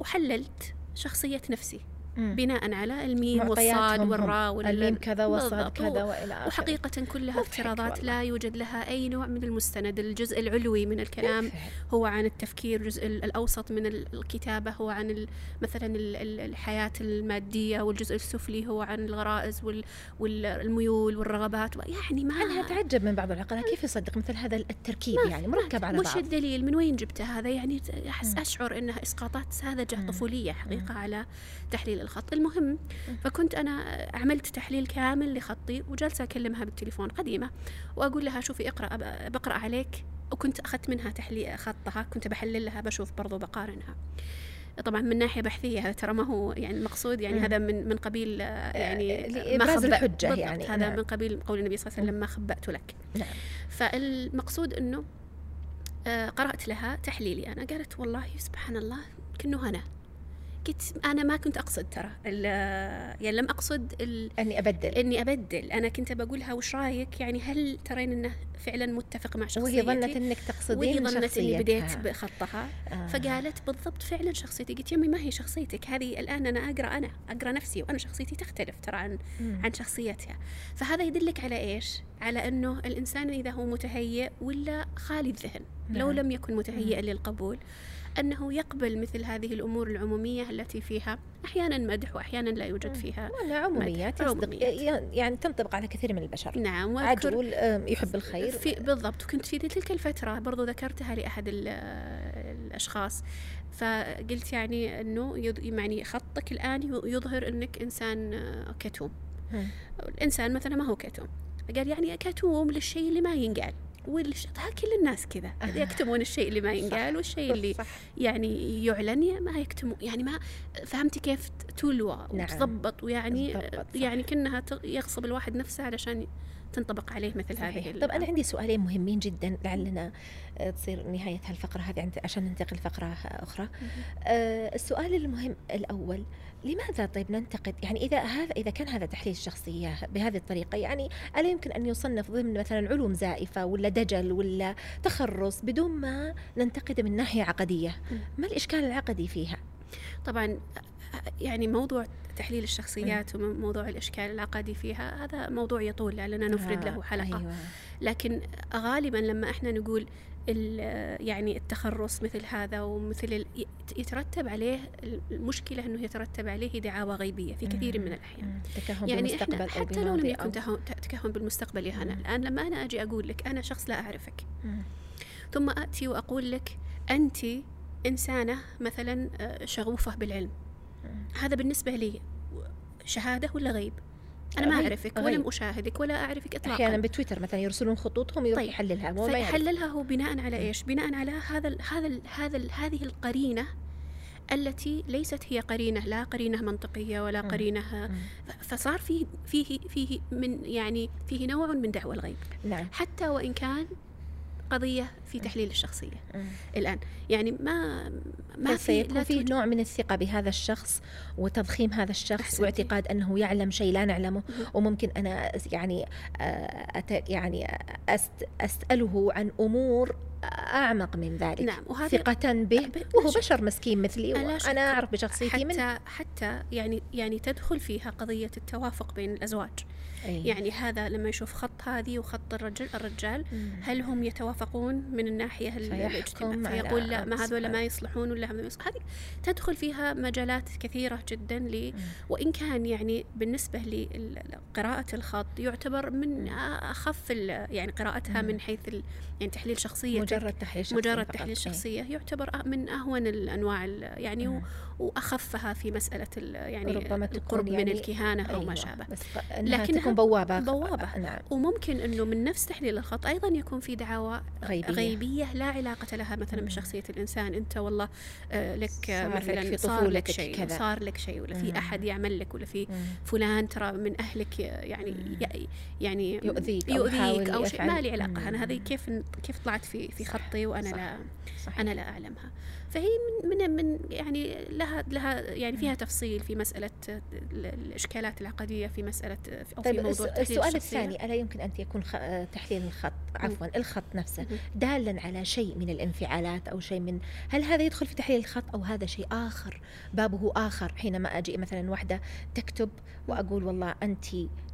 وحللت شخصية نفسي. مم. بناء على الميم والصاد. والراء وال- الميم كذا والصاد. كذا وإلى آخره. وحقيقة كلها افتراضات. لا يوجد لها أي نوع من المستند الجزء العلوي من الكلام بالفعل. هو عن التفكير الجزء ال- الأوسط من ال- الكتابة هو عن مثلا ال- ال- الحياة المادية والجزء السفلي هو عن الغرائز وال- والميول والرغبات يعني ما أنا اتعجب من بعض العقلاء كيف يصدق مثل هذا التركيب يعني مركب على وش بعض الدليل من وين جبته هذا يعني أنها إسقاطات ساذجة مم. طفولية حقيقة مم. على تحليل الخط المهم. فكنت أنا عملت تحليل كامل لخطي وجالسة أكلمها بالتليفون قديمة وأقول لها شوفي اقرأ بقرأ عليك. وكنت أخذت منها تحليل خطها كنت بحلل لها بشوف برضو بقارنها. طبعا من ناحية بحثية هذا ترى ما هو يعني المقصود يعني مم. هذا من من قبيل آه، يعني آه، ما خبأ- الحجة بالضبط، يعني، هذا نعم. من قبيل قول النبي صلى الله عليه وسلم ما خبأت لك. نعم. فالمقصود إنه آه، قرأت لها تحليلي أنا قالت والله سبحان الله كأنه أنا قلت أنا ما كنت أقصد ترى يعني لم أقصد ال- أني أبدل. إني أبدل. أنا كنت بقولها وش رأيك؟ يعني هل ترين أنه فعلا متفق مع شخصيتي؟ وهي ظنت إنك وهي تقصدين ظنت إني شخصيتها. بديت بخطها. آه. فقالت بالضبط فعلا شخصيتي. قلت يمي ما هي شخصيتك. هذه الآن أنا أقرأ أنا أقرأ نفسي وأنا شخصيتي تختلف ترى عن مم. عن شخصيتها. فهذا يدلك على إيش؟ على إنه الإنسان إذا هو متهيئ ولا خالي الذهن. لو نعم. لم يكن متهيئا للقبول. أنه يقبل مثل هذه الأمور العمومية التي فيها أحيانا مدح وأحيانا لا يوجد فيها ولا عموميات عموميات. يعني تنطبق على كثير من البشر. نعم عجول يحب الخير. في بالضبط وكنت في تلك الفترة برضو ذكرتها لأحد ال- الأشخاص فقلت يعني أنه يعني خطك الآن يظهر أنك إنسان آه، كتوم. الإنسان مثلا ما هو كتوم. قال يعني كتوم للشيء اللي ما ينقال. والش... ها كل الناس كذا آه. يكتمون الشيء اللي ما. ينقال والشيء اللي صح. يعني يعلن ما يكتمون يعني ما فهمتي كيف تلوى نعم. وتضبط ويعني صح. يعني كأنها ت- يغصب الواحد نفسه علشان تنطبق عليه مثل هذه صحيح. ال- طب أنا عندي سؤالين مهمين جدا لعلنا آه، تصير نهاية هالفقرة هذه عشان ننتقل لفقرة أخرى آه، السؤال المهم الأول لماذا طيب ننتقد؟ يعني إذا هذا إذا كان هذا تحليل الشخصيه بهذه الطريقة يعني ألا يمكن أن يصنف ضمن مثلا علوم زائفة ولا دجل ولا تخرص بدون ما ننتقده من ناحية عقدية. ما الإشكال العقدي فيها؟ طبعا يعني موضوع تحليل الشخصيات وموضوع الإشكال العقدي فيها هذا موضوع يطول لأننا نفرد له حلقة. أيوة. لكن غالبا لما إحنا نقول يعني التخرص مثل هذا ومثل يترتب عليه المشكلة أنه يترتب عليه دعاوى غيبية في كثير من الأحيان مم. تكهن يعني بالمستقبل إحنا حتى لو لم يكن تكهن بالمستقبل يا هنا مم. الآن لما أنا أجي أقول لك أنا شخص لا أعرفك مم. ثم آتي وأقول لك أنت إنسانة مثلا آه، شغوفة بالعلم مم. هذا بالنسبة لي شهادة ولا غيب أنا ما أعرفك غيب. ولم أشاهدك ولا أعرفك إطلاقا أحيانا بتويتر مثلا يرسلون خطوطهم يروح طيب. يحللها هو فيحللها هو بناء على إيش؟ بناء على هذا ال هذا ال هذا ال هذه القرينة التي ليست هي قرينة لا قرينة منطقية ولا. قرينة فصار فيه فيه فيه من يعني فيه نوع من دعوى الغيب نعم حتى وإن كان قضية في تحليل الشخصية. الآن يعني ما ما في لا فيه توجد- نوع من الثقة بهذا الشخص وتضخيم هذا الشخص أحسنتي. واعتقاد أنه يعلم شيء لا نعلمه. وممكن أنا أس- يعني آه، أت يعني أست أسأله عن أمور أعمق من ذلك نعم وهذه ثقة به وهو. بشر مسكين مثلي. وأنا أعرف بشخصيتي من حتى حتى يعني يعني تدخل فيها قضية التوافق بين الأزواج أي. يعني هذا لما يشوف خط هذه وخط الرجل الرجال مم. هل هم يتوافقون من الناحية الاجتماعية فيقول لا ما هذول. ما يصلحون ولا يصلحون هذه تدخل فيها مجالات كثيرة جدا ل مم. وإن كان يعني بالنسبة لقراءة الخط يعتبر من أخف يعني قراءتها مم. من حيث يعني تحليل شخصية مجرد تحليل شخصي مجرد. تحليل أي. شخصية يعتبر من أهون الأنواع ال- يعني و- مم. وأخفها في مسألة ال- يعني ربما القرب تكون من يعني الكهانة أو أيوة. ما شابه بس لكنها تكون بوابة بوابة. نعم وممكن إنه من نفس تحليل الخط أيضا يكون في دعاوى غيبية غيبية لا علاقة لها مثلا. بشخصية الإنسان أنت والله آه، لك مثلا في صار لك شيء كذا. صار لك شيء ولا في. أحد يعمل لك ولا في. فلان ترى من أهلك يعني مم. ي- يعني يؤذيك أو يؤذيك أو شيء ما. لي علاقة أنا. هذه كيف كيف طلعت في في خطي وأنا صح. لا صحيح. أنا لا أعلمها فهي من من من يعني لها لها يعني فيها تفصيل في مسألة ال- الإشكالات العقدية في مسألة أو في طيب موضوع الس- تحليل السؤال. الثاني ألا يمكن أن يكون خ... آه، تحليل الخط عفوا الخط نفسه. دالا على شيء من الانفعالات أو شيء من هل هذا يدخل في تحليل الخط أو هذا شيء آخر بابه آخر حينما أجي مثلا واحدة تكتب وأقول والله أنت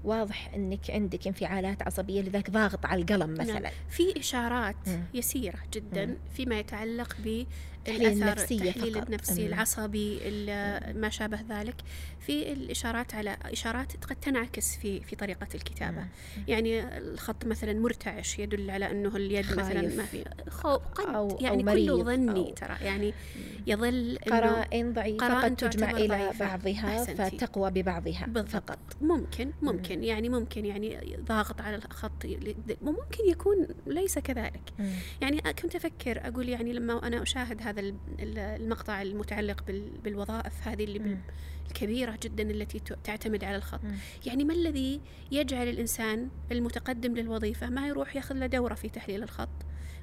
واضح أنك عندك انفعالات عصبية لذلك ضاغط على القلم نعم. مثلا في إشارات مم. يسيرة جدا مم. فيما يتعلق ب النفسية التحليل فقط. النفسي مم. العصبي ال- ما شابه ذلك في الإشارات على إشارات قد تنعكس في في طريقة الكتابة مم. يعني الخط مثلا مرتعش يدل على أنه اليد مثلا خايف. ما في خو قد أو- أو يعني مريض كله ظني أو- ترى يعني يظل قرائن قرائن قد تجمع ضعيفة. بعضها أحسنتي. فتقوى ببعضها بالضبط ممكن ممكن يعني ممكن يعني ضاغط على الخط وممكن يكون ليس كذلك مم. يعني كنت أفكر أقول يعني لما أنا أشاهد هذا ال- ال- المقطع المتعلق بال- بالوظائف هذه اللي مم. الكبيرة جدا التي تعتمد على الخط مم. يعني ما الذي يجعل الإنسان المتقدم للوظيفة ما يروح ياخذ له دورة في تحليل الخط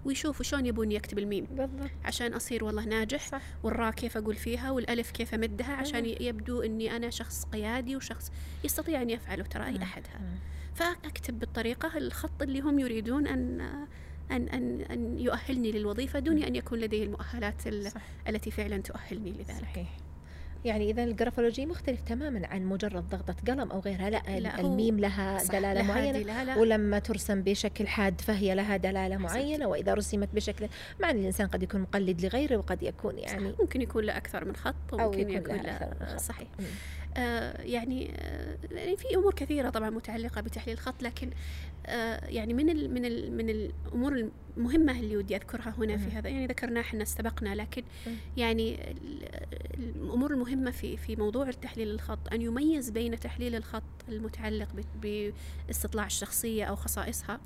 ويشوف شلون يبون يكتب الميم. بالضبط. عشان أصير والله ناجح صح. والراء كيف أقول فيها والألف كيف أمدها عشان ي- يبدو أني أنا شخص قيادي وشخص يستطيع أن يفعله ترى أي مم. أحدها. مم. فأكتب بالطريقة الخط اللي هم يريدون أن أن أن أن يؤهلني للوظيفة دون أن يكون لدي المؤهلات ال- صح. التي فعلا تؤهلني لذلك. صحيح. يعني إذا الجرافولوجي مختلف تماما عن مجرد ضغطة قلم أو غيرها لا, لا، الميم لها دلالة لها معينة دلالة ولما ترسم بشكل حاد فهي لها دلالة أحسنت. معينة وإذا رسمت بشكل مع أن الإنسان قد يكون مقلد لغيره وقد يكون يعني صح، ممكن يكون له أكثر من خط وممكن يكون له. صحيح مم. آه يعني آه يعني في أمور كثيرة طبعا متعلقة بتحليل الخط لكن آه يعني من ال من ال من الأمور المهمة اللي ودي أذكرها هنا في. هذا يعني ذكرناه إحنا استبقنا لكن. يعني ال- الأمور المهمة في في موضوع التحليل الخط أن يميز بين تحليل الخط المتعلق باستطلاع الشخصية أو خصائصها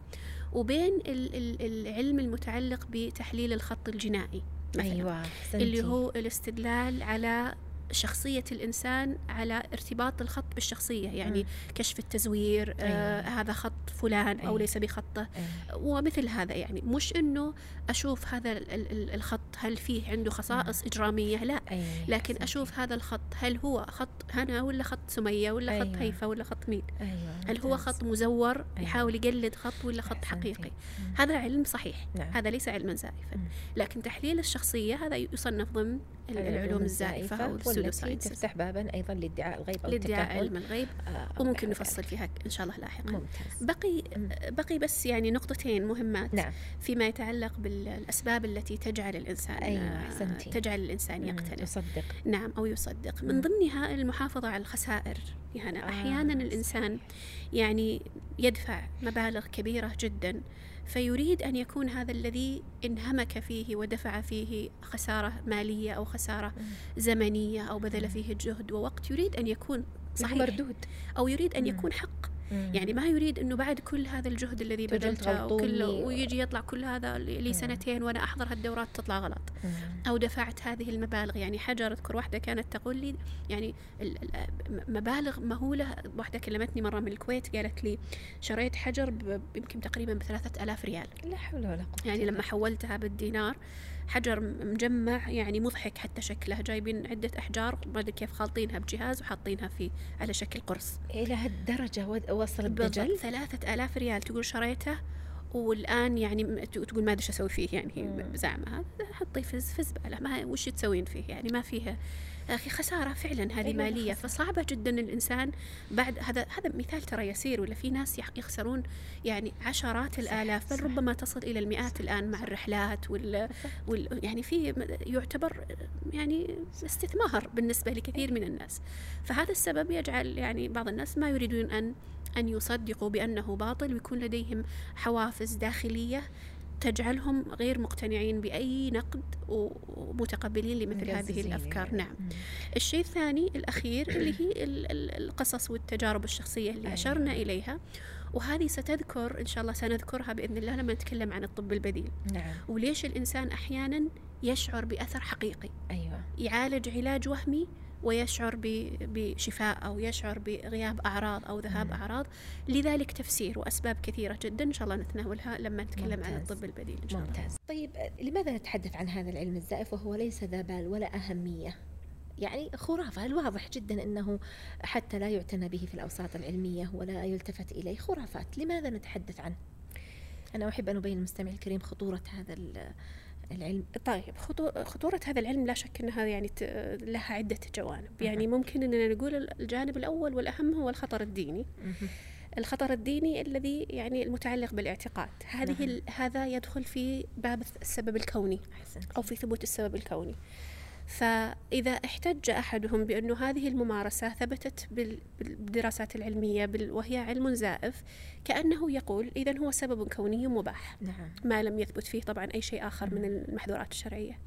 وبين ال- ال- العلم المتعلق بتحليل الخط الجنائي مثلا أيوه اللي. هو الاستدلال على شخصية الإنسان على ارتباط الخط بالشخصية يعني مم. كشف التزوير آه أيوة. هذا خط فلان أو أيوة. ليس بخطه أيوة. ومثل هذا يعني مش إنه أشوف هذا ال- ال- الخط هل فيه عنده خصائص إجرامية لا أيوة. لكن. أشوف هذا الخط هل هو خط هنا ولا خط سمية ولا خط أيوة. هيفا ولا خط مين أيوه هل هو. خط مزور أيوة. يحاول يقلد خط ولا خط. حقيقي مم. هذا علم صحيح نعم. هذا ليس علما زائفا. لكن تحليل الشخصية هذا يصنف ضمن العلوم الزائفة والتي تفتح بابا أيضا لادعاء الغيب أو لادعاء علم الغيب. آه وممكن نفصل فيها إن شاء الله لاحقا. ممتاز. بقي بقي بس يعني نقطتين مهمات نعم. فيما يتعلق بالأسباب التي تجعل الإنسان أيوة. تجعل الإنسان يقتنع. يصدق نعم أو يصدق. من ضمنها المحافظة على الخسائر. يعني آه، أحيانا الإنسان يعني يدفع مبالغ كبيرة جدا فيريد أن يكون هذا الذي انهمك فيه ودفع فيه خسارة مالية أو خسارة زمنية أو بذل فيه جهد ووقت. يريد أن يكون صحيح. مردود. أو يريد أن يكون حق. يعني ما يريد إنه بعد كل هذا الجهد الذي بذلته وكل. ويجي يطلع كل هذا لي سنتين وأنا أحضر هالدورات تطلع غلط. أو دفعت هذه المبالغ. يعني حجر أذكر واحدة كانت تقول لي يعني ال- ال- مبالغ مهولة. واحدة كلمتني مرة من الكويت قالت لي شريت حجر ب- يمكن تقريبا بثلاثة ألاف ريال. لا حول ولا قوة يعني لما حولتها بالدينار حجر مجمع يعني مضحك حتى شكله. جايبين عدة أحجار ما أدري كيف خالطينها بجهاز وحاطينها في على شكل قرص. إلى هالدرجة وصل الدجل ثلاثة آلاف ريال تقول شريته والآن يعني تقول ما أدري إيش أسوي فيه يعني مم. بزعمها حطيه في زبالة ما وش تسوين فيه يعني؟ ما فيه أخي خسارة فعلا هذه أيوة، مالية خسارة. فصعبة جدا الإنسان بعد هذا هذا مثال ترى يسير ولا في ناس يخ- يخسرون يعني عشرات الآلاف بل. ربما تصل إلى المئات الآن مع الرحلات وال, وال يعني في يعتبر يعني استثمار بالنسبة لكثير من الناس فهذا السبب يجعل يعني بعض الناس ما يريدون أن أن يصدقوا بأنه باطل ويكون لديهم حوافز داخلية تجعلهم غير مقتنعين بأي نقد ومتقبلين لمثل هذه الأفكار. يعني. نعم. الشيء الثاني الأخير اللي هي ال- ال- القصص والتجارب الشخصية اللي أيوة. أشرنا إليها. وهذه ستذكر إن شاء الله سنذكرها بإذن الله لما نتكلم عن الطب البديل. نعم. وليش الإنسان أحيانا يشعر بأثر حقيقي؟ أيوة. يعالج علاج وهمي ويشعر بشفاء أو يشعر بغياب أعراض أو ذهاب مم. أعراض. لذلك تفسير وأسباب كثيرة جدا إن شاء الله نتناولها لما نتكلم عن ممتاز. الطب البديل إن شاء الله. ممتاز. طيب لماذا نتحدث عن هذا العلم الزائف وهو ليس ذا بال ولا أهمية؟ يعني خرافة الواضح جدا أنه حتى لا يعتنى به في الأوساط العلمية ولا يلتفت إليه؟ خرافات لماذا نتحدث عنه؟ أنا أحب أن أبين المستمع الكريم خطورة هذا ال- العلم. طيب خطو- خطورة هذا العلم لا شك أنها يعني لها عدة جوانب. يعني ممكن أننا نقول الجانب الأول والأهم هو الخطر الديني. الخطر الديني الذي يعني المتعلق بالإعتقاد. هذه هذا يدخل في باب السبب الكوني أو في ثبوت السبب الكوني. فإذا احتج أحدهم بأنه هذه الممارسة ثبتت بال- بالدراسات العلمية وهي علم زائف كأنه يقول إذا هو سبب كوني مباح. نعم. ما لم يثبت فيه طبعا أي شيء آخر من المحظورات الشرعية.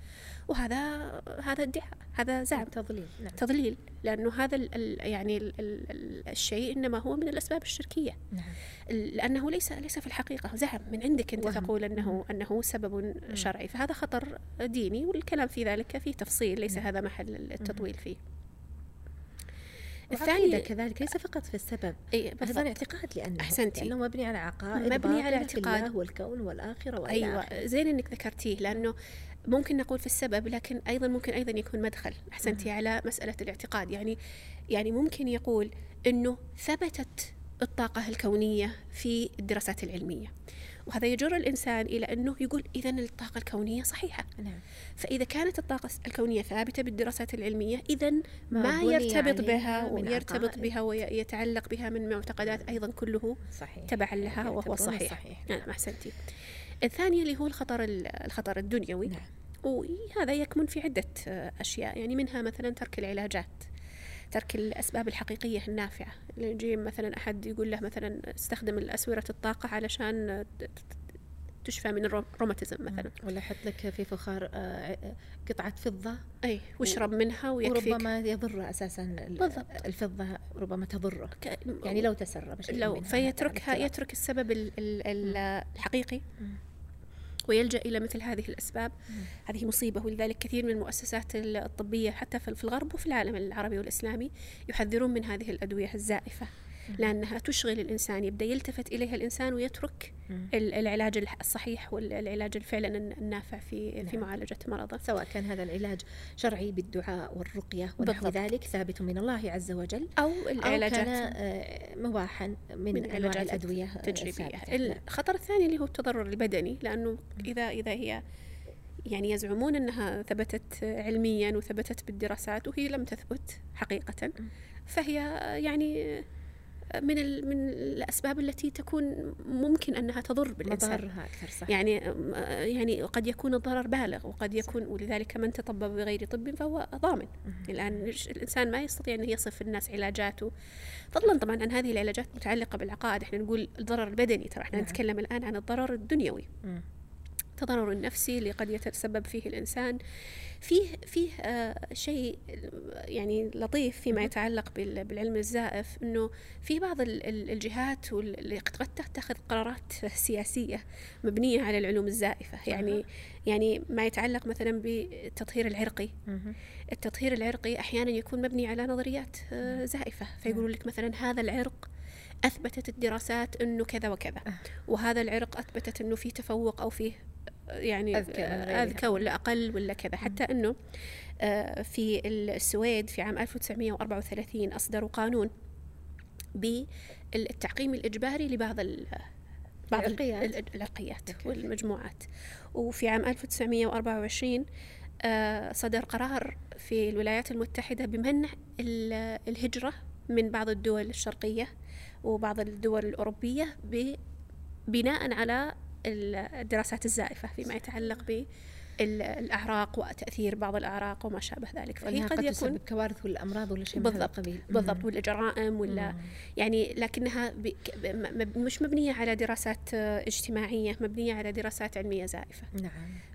وهذا هذا ادعاء هذا زعم. تضليل نعم. تضليل لأنه هذا ال ال يعني ال ال ال الشيء إنما هو من الأسباب الشركية. نعم. لأنه ليس ليس في الحقيقة زعم. من عندك أنت وهم. تقول أنه أنه سبب شرعي. فهذا خطر ديني والكلام في ذلك فيه تفصيل ليس نعم. هذا محل التطويل فيه. الثاني كذلك ليس فقط في السبب أيضا بالضبط. اعتقاد لأنه أحسنتي. لأنه مبني على عقائد مبني على اعتقاد. الله والكون والآخرة وإلى أيوة آخره. زين إنك ذكرتيه لأنه ممكن نقول في السبب لكن أيضا ممكن أيضا يكون مدخل. أحسنتي على مسألة الاعتقاد. يعني يعني ممكن يقول إنه ثبتت الطاقة الكونية في الدراسات العلمية وهذا يجر الإنسان إلى أنه يقول إذا الطاقة الكونية صحيحة. نعم. فإذا كانت الطاقة الكونية ثابتة بالدراسات العلمية إذا ما يرتبط بها ويرتبط. بها ويتعلق بها من معتقدات أيضا كله صحيح. تبعا لها وهو الصحيح الصحيح. نعم أحسنتي الثاني اللي هو الخطر ال- الخطر الدنيوي. نعم. وهذا يكمن في عدة آه، أشياء. يعني منها مثلا ترك العلاجات ترك الأسباب الحقيقية النافعة. يجي مثلا أحد يقول له مثلا استخدم الأسورة الطاقة علشان آه، تشفى من الروماتيزم مثلا. ولا يحط لك في فخار آه، قطعة فضة. أي واشرب منها ويكفيك. وربما يضر أساسا ال- بالضبط. الفضة ربما تضره. ك- يعني لو تسرب لو فيتركها يترك السبب ال- ال- ال- الحقيقي. مم. ويلجأ إلى مثل هذه الأسباب. هذه مصيبة ولذلك كثير من المؤسسات الطبية حتى في الغرب وفي العالم العربي والإسلامي يحذرون من هذه الأدوية الزائفة. لأنها تشغل الإنسان يبدأ يلتفت إليها الإنسان ويترك العلاج الصحيح والعلاج فعلا النافع في في نعم. معالجة مرضه سواء كان هذا العلاج شرعي بالدعاء والرقية ونحو. ذلك ثابت من الله عز وجل أو أو العلاجات كان آه، مباحا من, من العلاجات الأدوية التجريبية. نعم. الخطر الثاني اللي هو التضرر البدني لأنه إذا إذا هي يعني يزعمون أنها ثبتت علميا وثبتت بالدراسات وهي لم تثبت حقيقة فهي يعني من من الأسباب التي تكون ممكن أنها تضر بالإنسان. أكثر صح. يعني يعني قد يكون الضرر بالغ وقد يكون ولذلك من تطبب بغير طب فهو ضامن. الآن الإنسان ما يستطيع أن يصف الناس علاجاته. فضلا طبعا عن هذه العلاجات متعلقة بالعقائد. إحنا نقول الضرر البدني ترى إحنا نعم. نتكلم الآن عن الضرر الدنيوي. التضرر النفسي اللي قد يتسبب فيه الإنسان. فيه فيه آه شيء يعني لطيف فيما يتعلق بالعلم الزائف إنه في بعض الجهات اللي قد تتخذ قرارات سياسية مبنية على العلوم الزائفة. يعني يعني ما يتعلق مثلا بالتطهير العرقي. التطهير العرقي أحيانا يكون مبني على نظريات آه زائفة. فيقولوا لك مثلا هذا العرق أثبتت الدراسات إنه كذا وكذا. أه. وهذا العرق أثبتت إنه في تفوق أو فيه يعني أذكى ولا أقل ولا كذا. حتى أنه آه، في السويد في عام 1934 أصدروا قانون بالتعقيم الإجباري لبعض بعض العرقيات, العرقيات والمجموعات. وفي عام 1924 آه، صدر قرار في الولايات المتحدة بمنع الهجرة من بعض الدول الشرقية وبعض الدول الأوروبية بناء على الدراسات الزائفة فيما يتعلق ب الأعراق وتأثير بعض الأعراق وما شابه ذلك. فهي قد يكون كوارث ولا أمراض ولا شيء بالضبط من بالضبط ولا جرائم ولا. يعني لكنها مش مبنية على دراسات اجتماعية مبنية على دراسات علمية زائفة. نعم.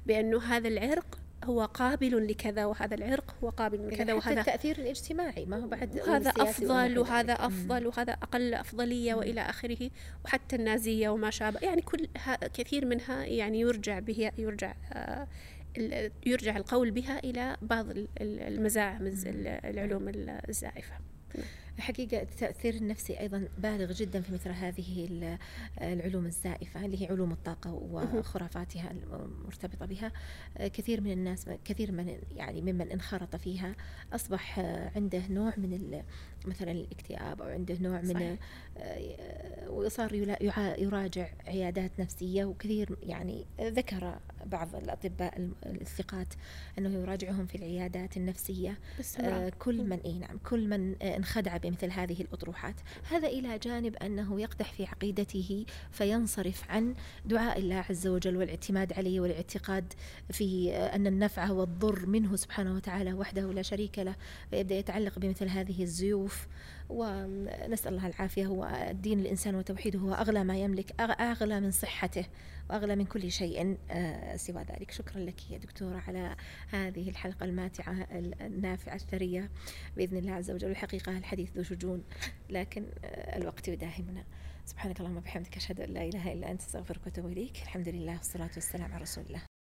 بأنه هذا العرق هو قابل لكذا وهذا العرق هو قابل لكذا وهذا التأثير الاجتماعي ما هو بعد هذا أفضل وهذا أفضل وهذا أقل أفضلية وإلى آخره وحتى النازية وما شابه. يعني كل كثير منها يعني يرجع به يرجع آه يرجع القول بها إلى بعض المزاعم العلوم الزائفة. الحقيقة التأثير النفسي أيضا بالغ جدا في مثل هذه العلوم الزائفة اللي هي علوم الطاقة وخرافاتها المرتبطة بها. كثير من الناس كثير من يعني ممن انخرط فيها أصبح عنده نوع من مثلا الاكتئاب أو عنده نوع من صحيح. وصار يراجع عيادات نفسية. وكثير يعني ذكر بعض الأطباء الثقات أنه يراجعهم في العيادات النفسية. آه كل من إيه نعم كل من انخدع بمثل هذه الأطروحات. هذا إلى جانب أنه يقدح في عقيدته فينصرف عن دعاء الله عز وجل والاعتماد عليه والاعتقاد في أن النفع والضر منه سبحانه وتعالى وحده لا شريك له. فيبدأ يتعلق بمثل هذه الزيوف. ونسأل الله العافية. هو الدين الإنسان وتوحيده هو أغلى ما يملك أغلى من صحته وأغلى من كل شيء آه، سوى ذلك. شكرا لك يا دكتورة على هذه الحلقة الماتعة النافعة الثرية. بإذن الله عز وجل الحقيقة الحديث ذو شجون لكن آه، الوقت يداهمنا. سبحانك اللهم وبحمدك أشهد أن لا إله إلا أنت أستغفرك وأتوب إليك. الحمد لله والصلاة والسلام على رسول الله.